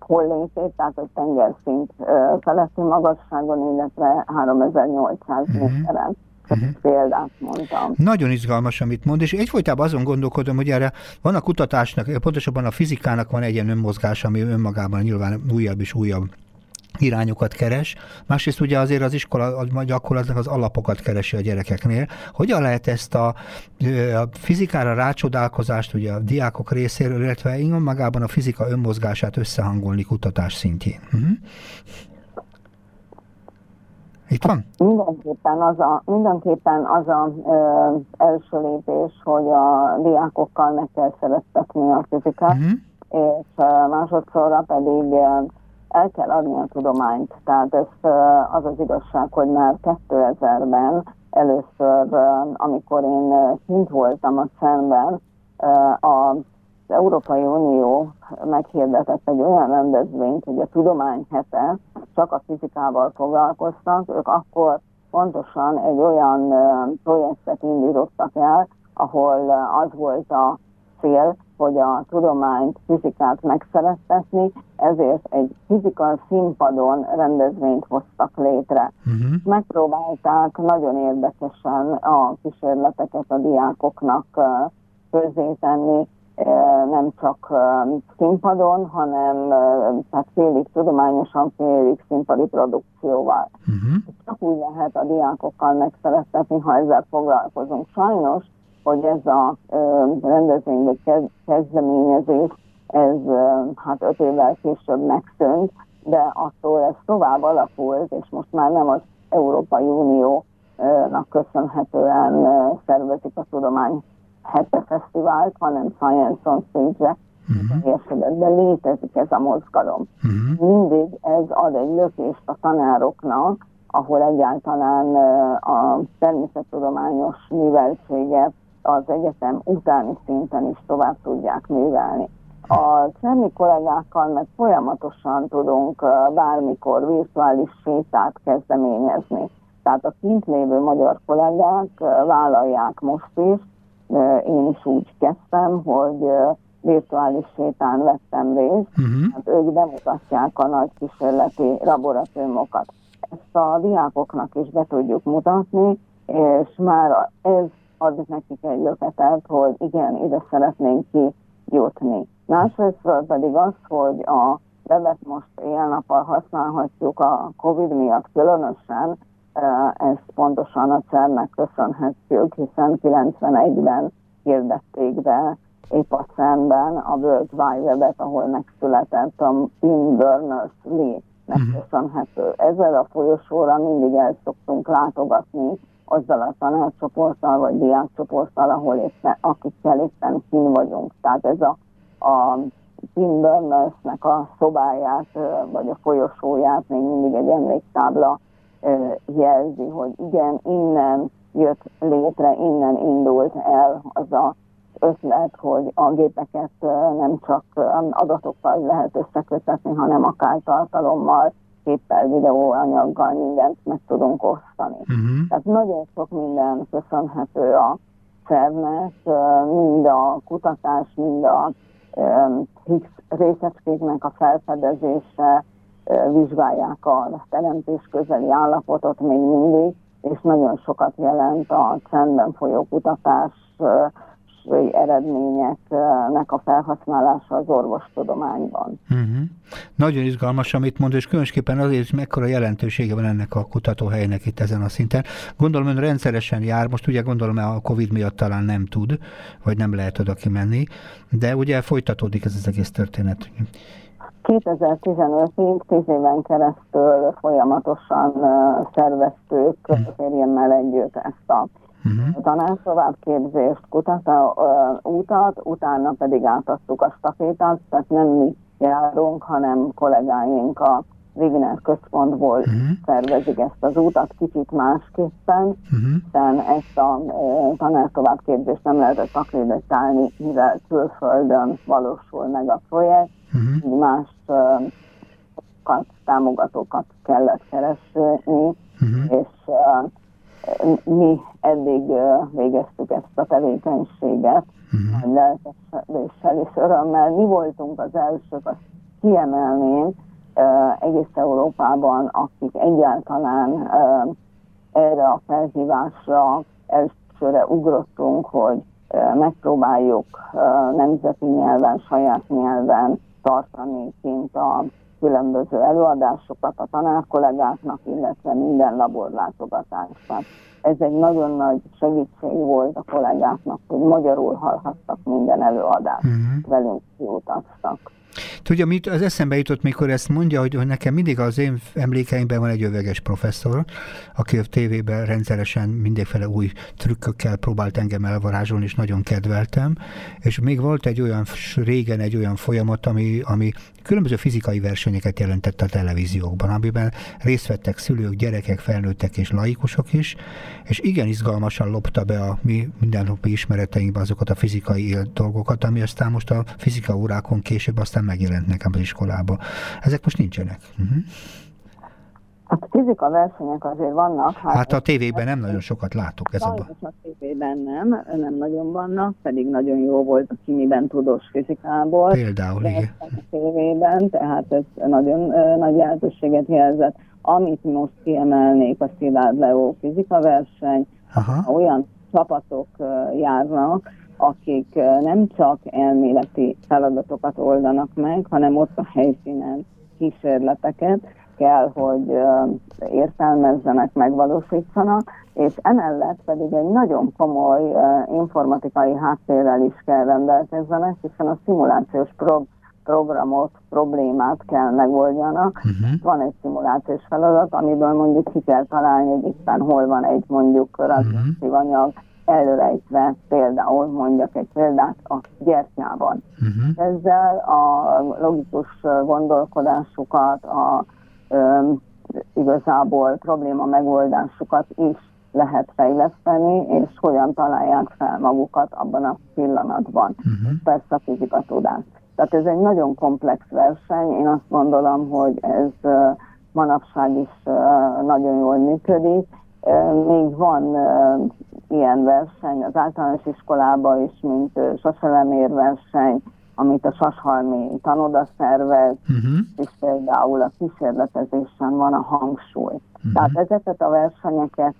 hollétét, tehát a tengerszint feletti magasságon, illetve 3800 uh-huh. méteren. Uh-huh. példát mondtam. Nagyon izgalmas, amit mond, és egyfolytában azon gondolkodom, hogy erre van a kutatásnak, pontosabban a fizikának van egy ilyen önmozgás, ami önmagában nyilván újabb és újabb irányokat keres, másrészt ugye azért az iskola gyakorlatilag az alapokat keresi a gyerekeknél. Hogyan lehet ezt a, a fizikára rácsodálkozást ugye a diákok részéről, illetve magában a fizika önmozgását összehangolni kutatás szintjén? Uh-huh. Itt van? Mindenképpen az a, mindenképpen az a ö, első lépés, hogy a diákokkal meg kell szeretetni a fizikát, uh-huh. és másodszorra pedig el kell adni a tudományt. Tehát ez az az igazság, hogy már 2000-ben először, amikor én kint voltam a szemben, az Európai Unió meghirdetett egy olyan rendezvényt, hogy a tudomány hete csak a fizikával foglalkoztak, ők akkor pontosan egy olyan projektet indítottak el, ahol az volt a cél, hogy a tudományt, fizikát megszerettetni, ezért egy fizikal színpadon rendezvényt hoztak létre. Uh-huh. Megpróbálták nagyon érdekesen a kísérleteket a diákoknak közzétenni, nem csak színpadon, hanem tehát félig tudományosan, félig színpadi produkcióval. Uh-huh. Csak úgy lehet a diákokkal megszerettetni, ha ezzel foglalkozunk. Sajnos hogy ez a rendezvény vagy kezdeményezés, ez hát öt évvel később megszűnt, de attól ez tovább alakult, és most már nem az Európai Uniónak köszönhetően szervezik a tudomány hete fesztivált, hanem Science on Stage-re, uh-huh. de létezik ez a mozgalom. Uh-huh. Mindig ez ad egy lökést a tanároknak, ahol egyáltalán a természettudományos műveltséget az egyetem utáni szinten is tovább tudják művelni. A semmi kollégákkal meg folyamatosan tudunk bármikor virtuális sétát kezdeményezni. Tehát a kint lévő magyar kollégák vállalják most is, én is úgy kezdtem, hogy virtuális sétán vettem részt, uh-huh. hát ők bemutatják a nagy kísérleti laboratóriumokat. Ezt a diákoknak is be tudjuk mutatni, és már ez ad nekik egy löketet, hogy igen, ide szeretnénk kijutni. Másrészt pedig az, hogy a webet most éjjel-nappal használhatjuk a Covid miatt különösen, ezt pontosan a CERN-nek köszönhetjük, hiszen 91-ben hirdették be épp a szemben a World Wide Web-et, ahol megszületett a Tim Berners-Lee megköszönhető. Mhm. Ezzel a folyosóra mindig el szoktunk látogatni, azzal a tanácsoporttal vagy diákcsoporttal, ahol éppen, akikkel éppen kín vagyunk. Tehát ez a, a Tim Berners-nek a szobáját, vagy a folyosóját még mindig egy emléktábla jelzi, hogy igen, innen jött létre, innen indult el az a ötlet, hogy a gépeket nem csak adatokkal lehet összekötetni, hanem akár tartalommal, képpel, videóanyaggal mindent meg tudunk osztani. Uh-huh. Tehát nagyon sok minden köszönhető a szervnek, mind a kutatás, mind a Higgs részecskéknek a felfedezése, vizsgálják a teremtés közeli állapotot még mindig, és nagyon sokat jelent a csendben folyó kutatás eredményeknek a felhasználása az orvostudományban. Uh-huh. Nagyon izgalmas, amit mond, és különösképpen azért, hogy mekkora jelentősége van ennek a kutatóhelynek itt ezen a szinten. Gondolom, ön rendszeresen jár, most ugye gondolom, a Covid miatt talán nem tud, vagy nem lehet oda kimenni, de ugye folytatódik ez az egész történet. 2015-ig, 10 éven keresztül folyamatosan szerveztük férjemmel együtt ezt a uh-huh. tanár továbbképzést, kutató útat, utána pedig átadtuk a stafétát, tehát nem mi járunk, hanem kollégáink a Wigner központból uh-huh. szervezik ezt az útat kicsit másképpen, uh-huh. hiszen ezt a uh, tanár továbbképzést nem lehetett akreditálni, mivel külföldön valósul meg a projekt, uh-huh. így más uh, támogatókat kellett keresni, uh-huh. és uh, mi eddig végeztük ezt a tevékenységet, uh-huh. nagy lelkesedéssel és örömmel. Mi voltunk az elsők, azt kiemelném egész Európában, akik egyáltalán erre a felhívásra elsőre ugrottunk, hogy megpróbáljuk nemzeti nyelven, saját nyelven tartani kint a különböző előadásokat a tanárkollégáknak, illetve minden laborlátogatást. ez egy nagyon nagy segítség volt a kollégáknak, hogy magyarul hallhattak minden előadást, uh-huh. velünk kiutaztak. Tudja, mit az eszembe jutott, mikor ezt mondja, hogy, hogy nekem mindig az én emlékeimben van egy öveges professzor, aki a tévében rendszeresen mindenféle új trükkökkel próbált engem elvarázsolni, és nagyon kedveltem. És még volt egy olyan, régen egy olyan folyamat, ami, ami különböző fizikai versenyeket jelentett a televíziókban, amiben részt vettek szülők, gyerekek, felnőttek és laikusok is, és igen izgalmasan lopta be a mi mindennapi ismereteinkbe azokat a fizikai dolgokat, ami aztán most a fizika órákon később aztán megjelent nekem az iskolába. Ezek most nincsenek. Uh-huh. Hát fizika versenyek azért vannak. Hát, hát a tévében nem nagyon sokat látok. Ez a, tévében nem, nem nagyon vannak, pedig nagyon jó volt a kimiben tudós fizikából. Például, igen. A tévében, tehát ez nagyon nagy lehetőséget jelzett. Amit most kiemelnék, a Szilárd Leo fizika verseny, Aha. olyan csapatok járnak, akik nem csak elméleti feladatokat oldanak meg, hanem ott a helyszínen kísérleteket, kell, hogy értelmezzenek, megvalósítsanak, és emellett pedig egy nagyon komoly informatikai háttérrel is kell rendelkezzenek, hiszen a szimulációs pro- programot, problémát kell megoldjanak. Uh-huh. Van egy szimulációs feladat, amiből mondjuk ki kell találni, hogy éppen hol van egy mondjuk radioaktív uh-huh. anyag, előrejtve például mondjak egy példát a gyertyában. Uh-huh. Ezzel a logikus gondolkodásukat, a igazából probléma megoldásukat is lehet fejleszteni, és hogyan találják fel magukat abban a pillanatban. Uh-huh. Persze a fizika tudás. Tehát ez egy nagyon komplex verseny, én azt gondolom, hogy ez manapság is nagyon jól működik. Még van ilyen verseny az általános iskolában is, mint soselemér verseny, amit a Sashalmi tanoda szervez, uh-huh. és például a kísérletezésen van a hangsúly. Uh-huh. Tehát ezeket a versenyeket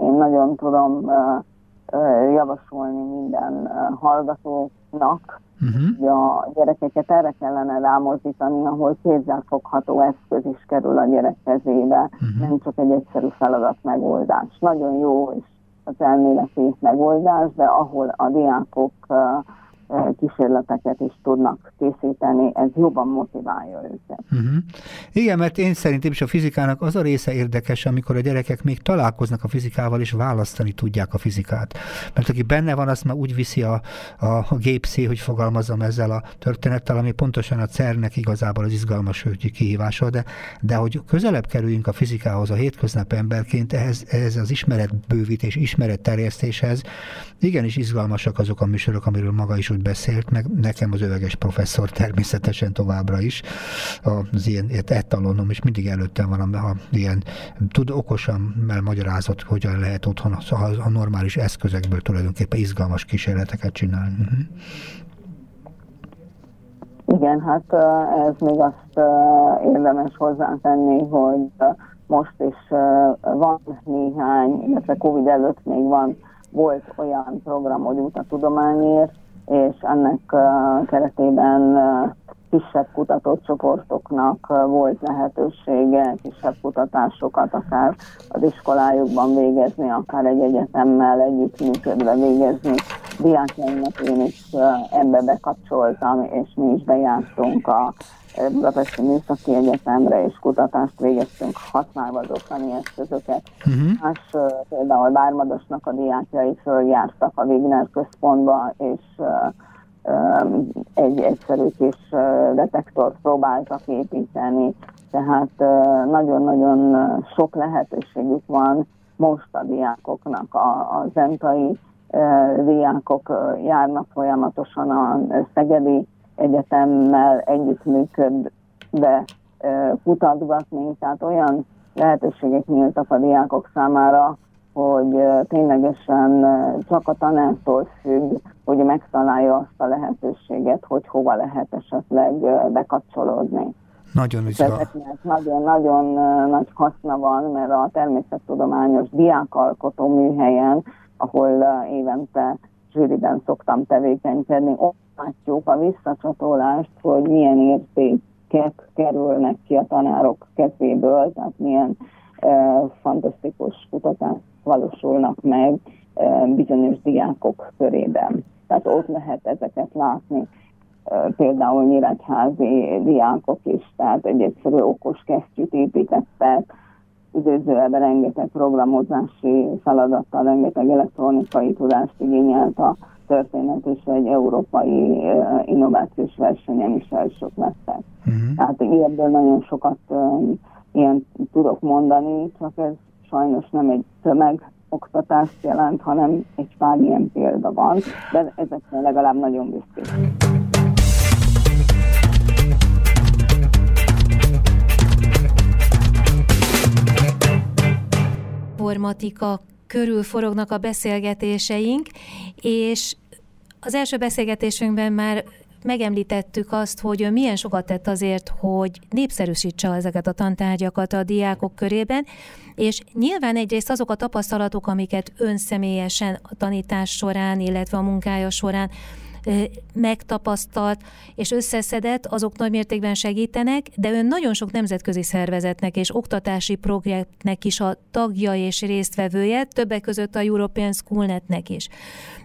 én nagyon tudom javasolni minden hallgatóknak, uh-huh. hogy a gyerekeket erre kellene rámozdítani, ahol kézzelfogható eszköz is kerül a gyerek kezébe, uh-huh. nem csak egy egyszerű feladat megoldás. Nagyon jó is az elméleti megoldás, de ahol a diákok kísérleteket is tudnak készíteni, ez jobban motiválja őket. Uh-huh. Igen, mert én szerintem is a fizikának az a része érdekes, amikor a gyerekek még találkoznak a fizikával, és választani tudják a fizikát. Mert aki benne van, azt már úgy viszi a, a, a gépszé, hogy fogalmazom ezzel a történettel, ami pontosan a CERN-nek igazából az izgalmas kihívása, de, de hogy közelebb kerüljünk a fizikához a hétköznap emberként, ehhez, ehhez az ismeretbővítés, ismeretterjesztéshez, igenis izgalmasak azok a műsorok, amiről maga is úgy beszélt, meg nekem az öveges professzor természetesen továbbra is, az ilyen etalonom, és mindig előttem van, ha ilyen tud okosan magyarázott, hogyan lehet otthon a, normális eszközekből tulajdonképpen izgalmas kísérleteket csinálni. Uh-huh. Igen, hát ez még azt érdemes hozzátenni, hogy most is van néhány, illetve Covid előtt még van, volt olyan program, hogy út a tudományért, és ennek keretében kisebb kutatócsoportoknak volt lehetősége kisebb kutatásokat akár az iskolájukban végezni, akár egy egyetemmel együttműködve végezni. Diákjaimnak én is ebbe bekapcsoltam, és mi is bejártunk a Budapesti Műszaki Egyetemre, és kutatást végeztünk használva az ottani eszközöket. Uh-huh. Más például Bármadosnak a diákjai följártak a Wigner központba, és egy egyszerű kis detektort próbáltak építeni, tehát nagyon-nagyon sok lehetőségük van most a diákoknak. A, a zentai diákok járnak folyamatosan a Szegedi Egyetemmel együttműködve kutatgatni, tehát olyan lehetőségek nyíltak a diákok számára, hogy ténylegesen csak a tanártól függ, hogy megtalálja azt a lehetőséget, hogy hova lehet esetleg bekapcsolódni. Nagyon Nagyon-nagyon nagy haszna van, mert a természettudományos diákalkotó műhelyen, ahol évente zsűriben szoktam tevékenykedni, ott látjuk a visszacsatolást, hogy milyen értékek kerülnek ki a tanárok kezéből, tehát milyen uh, fantasztikus kutatás valósulnak meg bizonyos diákok körében. Tehát ott lehet ezeket látni. Például nyíregyházi diákok is, tehát egy egyszerű okos kesztyűt építettek, időzőjelben rengeteg programozási feladattal, rengeteg elektronikai tudást igényelt a történet, és egy európai innovációs versenyen is elsők lettek. Uh-huh. Tehát ebből nagyon sokat ilyen tudok mondani, csak ez sajnos nem egy tömeg oktatást jelent, hanem egy pár ilyen példa van, de ezeknél legalább nagyon büszkék. Informatika körül forognak a beszélgetéseink, és az első beszélgetésünkben már megemlítettük azt, hogy milyen sokat tett azért, hogy népszerűsítse ezeket a tantárgyakat a diákok körében, és nyilván egyrészt azok a tapasztalatok, amiket ön személyesen a tanítás során, illetve a munkája során megtapasztalt és összeszedett, azok nagy mértékben segítenek, de ön nagyon sok nemzetközi szervezetnek és oktatási projektnek is a tagja és résztvevője, többek között a European Schoolnetnek is.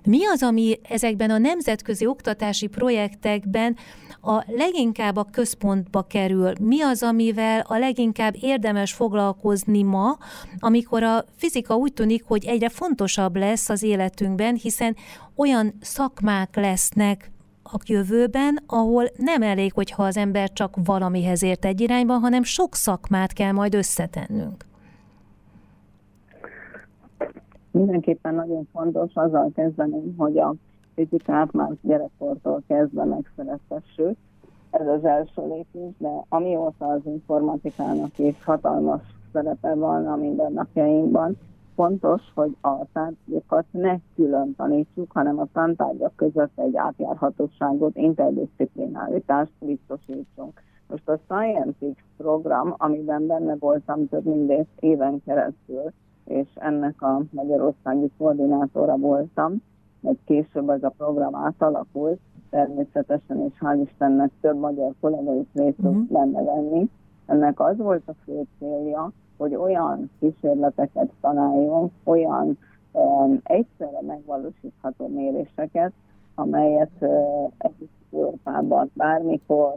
Mi az, ami ezekben a nemzetközi oktatási projektekben a leginkább a központba kerül? Mi az, amivel a leginkább érdemes foglalkozni ma, amikor a fizika úgy tűnik, hogy egyre fontosabb lesz az életünkben, hiszen olyan szakmák lesznek a jövőben, ahol nem elég, hogyha az ember csak valamihez ért egy irányba, hanem sok szakmát kell majd összetennünk. Mindenképpen nagyon fontos azzal kezdeni, hogy a fizikát már gyerekkortól kezdve megszeretessük. Ez az első lépés, de amióta az informatikának is hatalmas szerepe van a mindennapjainkban, fontos, hogy a tárgyakat ne külön tanítsuk, hanem a tantárgyak között egy átjárhatóságot, interdisziplináritást biztosítsunk. Most a Scientix program, amiben benne voltam több mint éven keresztül, és ennek a magyarországi koordinátora voltam, mert később ez a program átalakult, természetesen, és hál' Istennek több magyar kollega is részt tud uh-huh. benne venni. Ennek az volt a fő célja, hogy olyan kísérleteket tanáljon, olyan um, egyszerre megvalósítható méréseket, amelyet uh, egész Európában bármikor,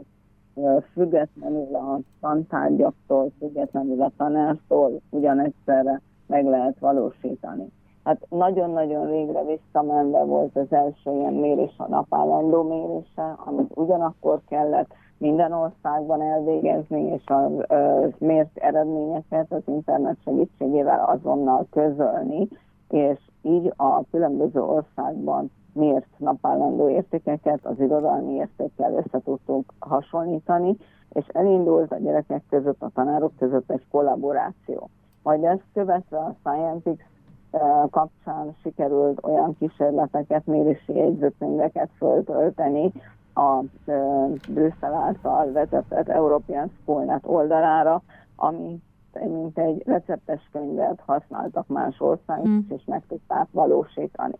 uh, függetlenül a tantárgyaktól, függetlenül a tanártól ugyanegyszerre meg lehet valósítani. Hát nagyon-nagyon régre visszamenve volt az első ilyen mérés a napállandó mérése, amit ugyanakkor kellett minden országban elvégezni, és a mért eredményeket az internet segítségével azonnal közölni, és így a különböző országban mért napállandó értékeket az irodalmi értékkel össze tudtunk hasonlítani, és elindult a gyerekek között, a tanárok között egy kollaboráció. Majd ezt követve a Scientix kapcsán sikerült olyan kísérleteket, mérési jegyzőkönyveket föltölteni a Brüsszel által vezetett European Schoolnet oldalára, ami mint egy receptes könyvet használtak más országok, mm. és meg tudták valósítani.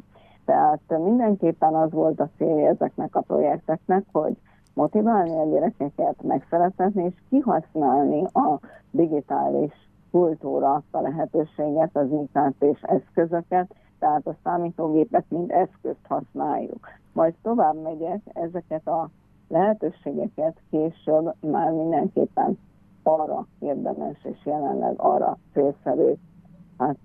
Tehát mindenképpen az volt a célja ezeknek a projekteknek, hogy motiválni a gyerekeket, megszeretetni és kihasználni a digitális kultúra a lehetőséget, az IKT-s eszközöket, tehát a számítógépet mint eszközt használjuk. Majd tovább megyek, ezeket a lehetőségeket később már mindenképpen arra érdemes, és jelenleg arra célszerű hát,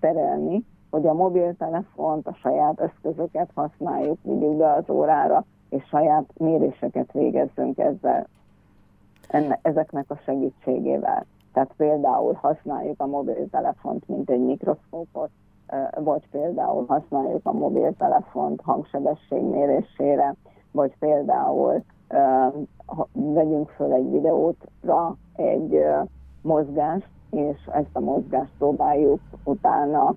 terelni, hogy a mobiltelefont, a saját eszközöket használjuk, vigyük be az órára, és saját méréseket végezzünk ezzel, enne, ezeknek a segítségével. Tehát például használjuk a mobiltelefont, mint egy mikroszkópot, vagy például használjuk a mobiltelefont hangsebesség mérésére, vagy például vegyünk föl egy videótra egy mozgást, és ezt a mozgást próbáljuk utána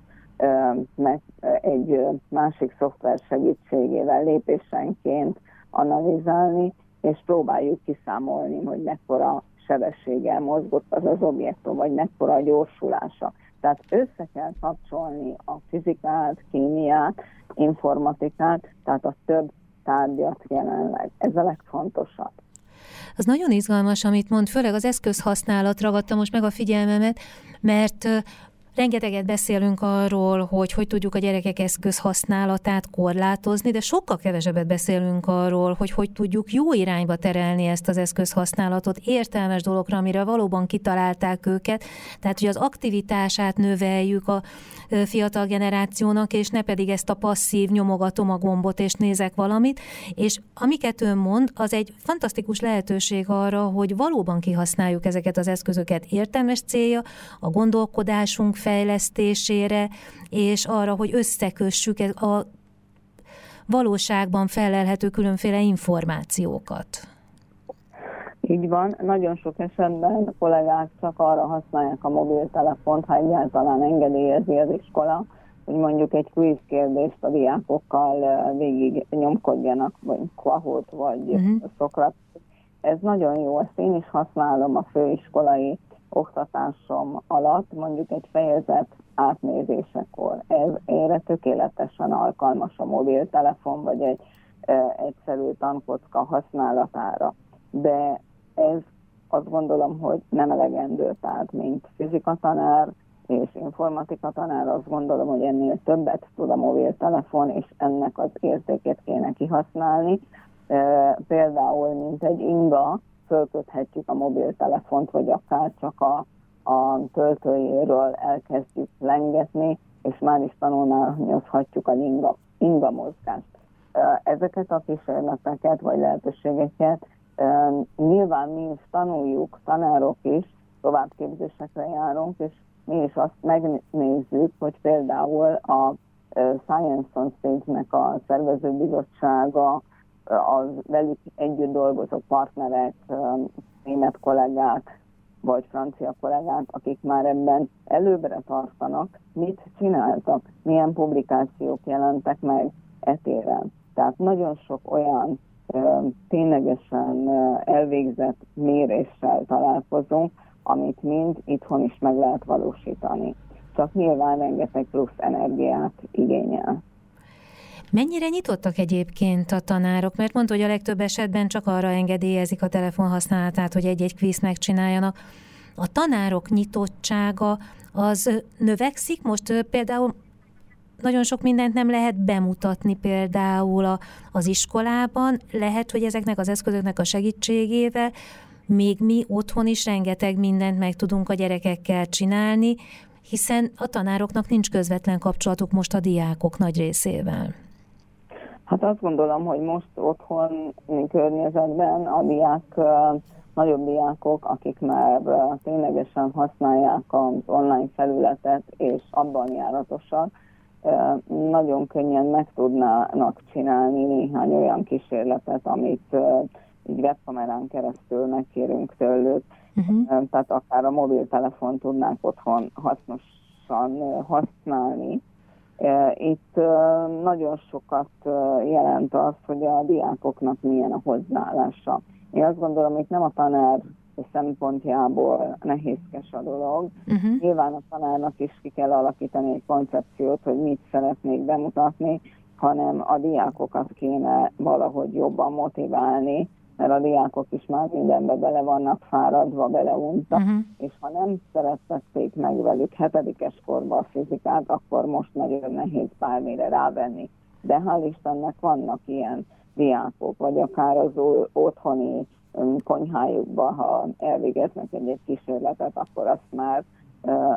meg egy másik szoftver segítségével lépésenként analizálni, és próbáljuk kiszámolni, hogy mekkora sebességgel mozgott az az objektum, vagy mekkora a gyorsulása. Tehát össze kell kapcsolni a fizikát, kémiát, informatikát, tehát a több tárgyat jelenleg. Ez a legfontosabb. Az nagyon izgalmas, amit mond, főleg az eszközhasználat ragadta most meg a figyelmemet, mert Rengeteget beszélünk arról, hogy hogy tudjuk a gyerekek eszköz használatát korlátozni, de sokkal kevesebbet beszélünk arról, hogy hogy tudjuk jó irányba terelni ezt az eszköz használatot. Értelmes dologra, amire valóban kitalálták őket, tehát hogy az aktivitását növeljük a fiatal generációnak, és ne pedig ezt a passzív nyomogatom a gombot, és nézek valamit, és amiket ön mond, az egy fantasztikus lehetőség arra, hogy valóban kihasználjuk ezeket az eszközöket. Értelmes célja, a gondolkodásunk fejlesztésére, és arra, hogy összekössük a valóságban felelhető különféle információkat. Így van, nagyon sok esetben a kollégák csak arra használják a mobiltelefont, ha egyáltalán engedélyezi az iskola, hogy mondjuk egy quiz kérdést a diákokkal végig nyomkodjanak, vagy Quahot, vagy uh-huh. Szokrat. Ez nagyon jó, ezt én is használom a főiskolai oktatásom alatt, mondjuk egy fejezet átnézésekor. Ez erre tökéletesen alkalmas a mobiltelefon, vagy egy e, egyszerű tankocka használatára. De ez azt gondolom, hogy nem elegendő, tehát mint fizikatanár és informatika tanár azt gondolom, hogy ennél többet tud a mobiltelefon, és ennek az értékét kéne kihasználni. E, például, mint egy inga, fölköthetjük a mobiltelefont, vagy akár csak a, a töltőjéről elkezdjük lengetni, és már is tanulmányozhatjuk a inga, inga mozgást. Ezeket a kísérleteket vagy lehetőségeket nyilván mi is tanuljuk, tanárok is, továbbképzésekre járunk, és mi is azt megnézzük, hogy például a Science on Stage-nek a szervezőbizottsága az velük együtt dolgozó partnerek, német kollégák, vagy francia kollégák, akik már ebben előbbre tartanak, mit csináltak, milyen publikációk jelentek meg etéren. Tehát nagyon sok olyan ténylegesen elvégzett méréssel találkozunk, amit mind itthon is meg lehet valósítani. Csak nyilván rengeteg plusz energiát igényel. Mennyire nyitottak egyébként a tanárok? Mert mondta, hogy a legtöbb esetben csak arra engedélyezik a telefon használatát, hogy egy-egy kvíz megcsináljanak. A tanárok nyitottsága az növekszik? Most például nagyon sok mindent nem lehet bemutatni például a, az iskolában. Lehet, hogy ezeknek az eszközöknek a segítségével még mi otthon is rengeteg mindent meg tudunk a gyerekekkel csinálni, hiszen a tanároknak nincs közvetlen kapcsolatuk most a diákok nagy részével. Hát azt gondolom, hogy most otthon környezetben a diák, nagyobb diákok, akik már ténylegesen használják az online felületet, és abban járatosak, nagyon könnyen meg tudnának csinálni néhány olyan kísérletet, amit így webkamerán keresztül megkérünk tőlük. Uh-huh. Tehát akár a mobiltelefon tudnák otthon hasznosan használni. Itt nagyon sokat jelent az, hogy a diákoknak milyen a hozzáállása. Én azt gondolom, hogy nem a tanár szempontjából nehézkes a dolog. Uh-huh. Nyilván a tanárnak is ki kell alakítani egy koncepciót, hogy mit szeretnék bemutatni, hanem a diákokat kéne valahogy jobban motiválni, mert a diákok is már mindenbe bele vannak fáradva, beleuntak, uh-huh. és ha nem szerettették meg velük hetedikes korban a fizikát, akkor most nagyon nehéz bármire rávenni. De hál' Istennek vannak ilyen diákok, vagy akár az otthoni konyhájukba, ha elvégeznek egy, kísérletet, akkor azt már,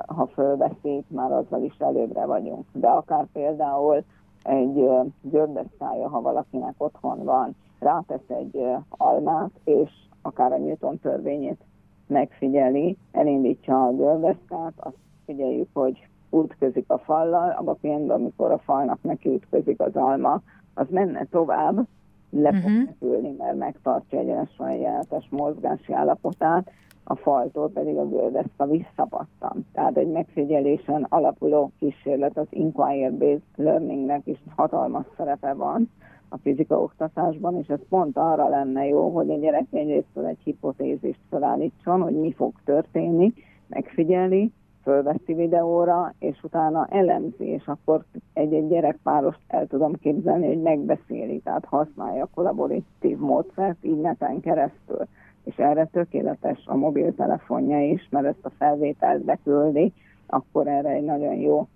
ha fölveszik, már azzal is előbbre vagyunk. De akár például egy görbeszkája, ha valakinek otthon van, rátesz egy almát, és akár a Newton törvényét megfigyeli, elindítsa a görbeszkát, azt figyeljük, hogy útközik a fallal, abban a pillanatban, amikor a falnak neki ütközik az alma, az menne tovább, le fog uh-huh. mert megtartja egyenesen jelenetes mozgási állapotát, a faltól pedig a gördeszka visszapattan. Tehát egy megfigyelésen alapuló kísérlet az Inquiry-Based Learningnek is hatalmas szerepe van a fizika oktatásban, és ez pont arra lenne jó, hogy a gyerek egyrészt egy hipotézist felállítson, hogy mi fog történni, megfigyeli, fölveszi videóra, és utána elemzi, és akkor egy-egy gyerekpárost el tudom képzelni, hogy megbeszéli, tehát használja a kollaboratív módszert így neten keresztül. És erre tökéletes a mobiltelefonja is, mert ezt a felvételt beküldi, akkor erre egy nagyon jó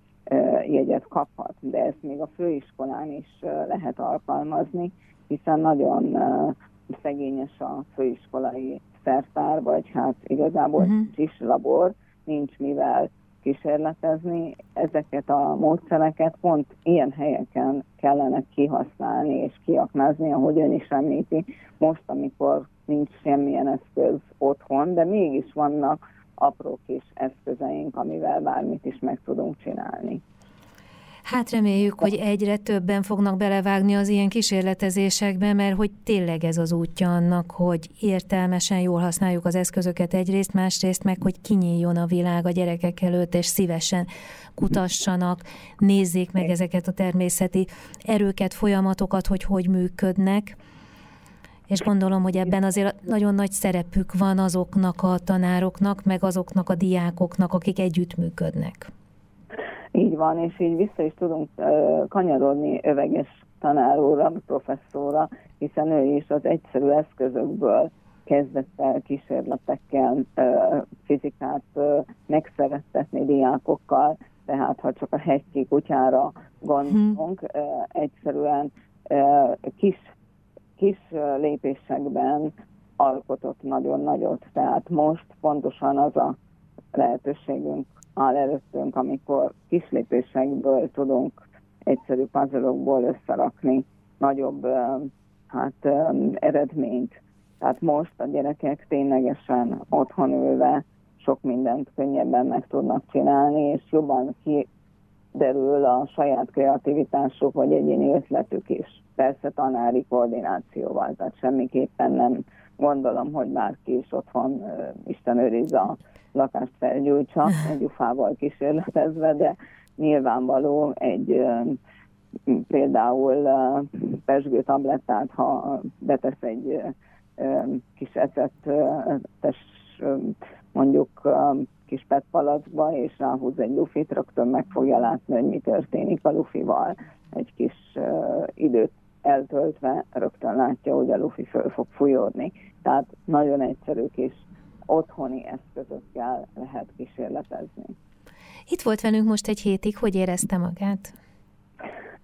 jegyet kaphat. De ezt még a főiskolán is lehet alkalmazni, hiszen nagyon szegényes a főiskolai szertár, vagy hát igazából uh-huh. is labor, nincs mivel kísérletezni, ezeket a módszereket pont ilyen helyeken kellene kihasználni és kiaknázni, ahogy ön is említi, most, amikor nincs semmilyen eszköz otthon, de mégis vannak apró kis eszközeink, amivel bármit is meg tudunk csinálni. Hát reméljük, hogy egyre többen fognak belevágni az ilyen kísérletezésekbe, mert hogy tényleg ez az útja annak, hogy értelmesen jól használjuk az eszközöket egyrészt, másrészt meg, hogy kinyíljon a világ a gyerekek előtt, és szívesen kutassanak, nézzék meg ezeket a természeti erőket, folyamatokat, hogy hogy működnek. És gondolom, hogy ebben azért nagyon nagy szerepük van azoknak a tanároknak, meg azoknak a diákoknak, akik együttműködnek. Így van, és így vissza is tudunk kanyarodni öveges tanáróra, professzóra, hiszen ő is az egyszerű eszközökből kezdett el kísérletekkel fizikát megszerettetni diákokkal, tehát ha csak a hegyki kutyára gondolunk, uh, egyszerűen kis, kis lépésekben alkotott nagyon nagyot. Tehát most pontosan az a lehetőségünk áll előttünk, amikor kislépésekből tudunk egyszerű puzzle összerakni nagyobb hát, eredményt. Tehát most a gyerekek ténylegesen otthon ülve sok mindent könnyebben meg tudnak csinálni, és jobban kiderül a saját kreativitásuk, vagy egyéni ötletük is. Persze tanári koordinációval, tehát semmiképpen nem gondolom, hogy bárki is otthon Isten őriz a lakást felgyújtsa, egy ufával kísérletezve, de nyilvánvaló egy például pesgő tablettát, ha betesz egy kis ecetes mondjuk kis petpalacba, és ráhúz egy lufit, rögtön meg fogja látni, hogy mi történik a lufival. Egy kis időt eltöltve rögtön látja, hogy a lufi föl fog fújódni. Tehát nagyon egyszerű kis otthoni eszközökkel lehet kísérletezni. Itt volt velünk most egy hétig, hogy érezte magát?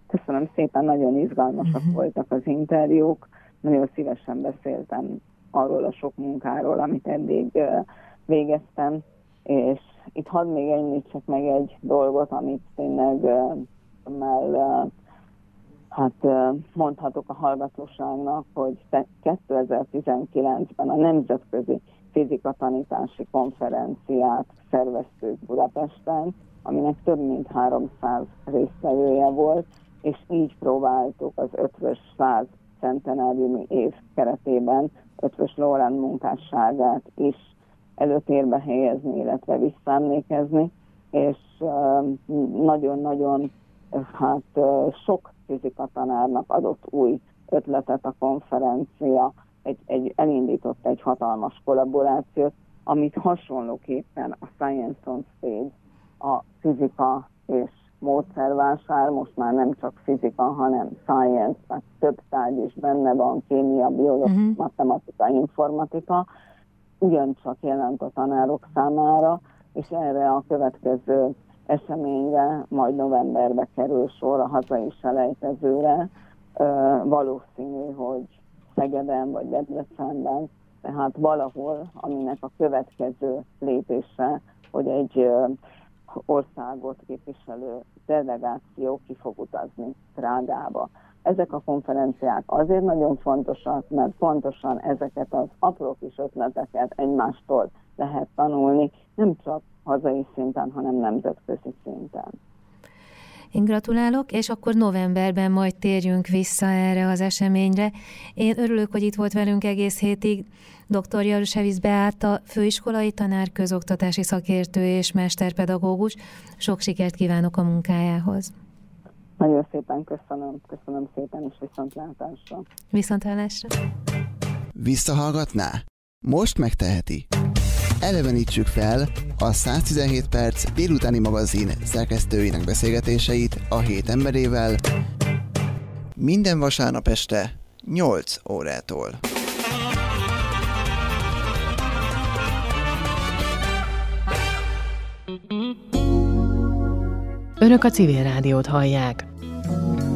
Köszönöm szépen, nagyon izgalmasak uh-huh. voltak az interjúk, nagyon szívesen beszéltem arról a sok munkáról, amit eddig végeztem, és itt hadd még említsek meg egy dolgot, amit tényleg már hát mondhatok a hallgatóságnak, hogy 2019-ben a Nemzetközi fizika tanítási konferenciát szerveztük Budapesten, aminek több mint 300 résztvevője volt, és így próbáltuk az ötvös 100 centenáriumi év keretében ötvös Lórán munkásságát is előtérbe helyezni, illetve visszaemlékezni, és nagyon-nagyon hát sok fizika tanárnak adott új ötletet a konferencia, egy, egy, elindított egy hatalmas kollaborációt, amit hasonlóképpen a Science on Stage, a fizika és módszervásár, most már nem csak fizika, hanem science, tehát több tárgy is benne van, kémia, biológia, uh-huh. matematika, informatika, ugyancsak jelent a tanárok számára, és erre a következő eseményre majd novemberbe kerül sor a hazai selejtezőre. Valószínű, hogy Szegeden vagy Debrecenben, tehát valahol, aminek a következő lépése, hogy egy országot képviselő delegáció ki fog utazni Prágába. Ezek a konferenciák azért nagyon fontosak, mert pontosan ezeket az apró kis ötleteket egymástól lehet tanulni, nem csak hazai szinten, hanem nemzetközi szinten. Én gratulálok, és akkor novemberben majd térjünk vissza erre az eseményre. Én örülök, hogy itt volt velünk egész hétig dr. Jarusevic Beáta, főiskolai tanár, közoktatási szakértő és mesterpedagógus. Sok sikert kívánok a munkájához. Nagyon szépen köszönöm, köszönöm szépen, és viszontlátásra. Viszontlátásra. Visszahallgatná? Most megteheti. Elevenítsük fel a 117 perc délutáni magazin szerkesztőinek beszélgetéseit a hét emberével minden vasárnap este 8 órától. Önök a civil rádiót hallják. Thank you.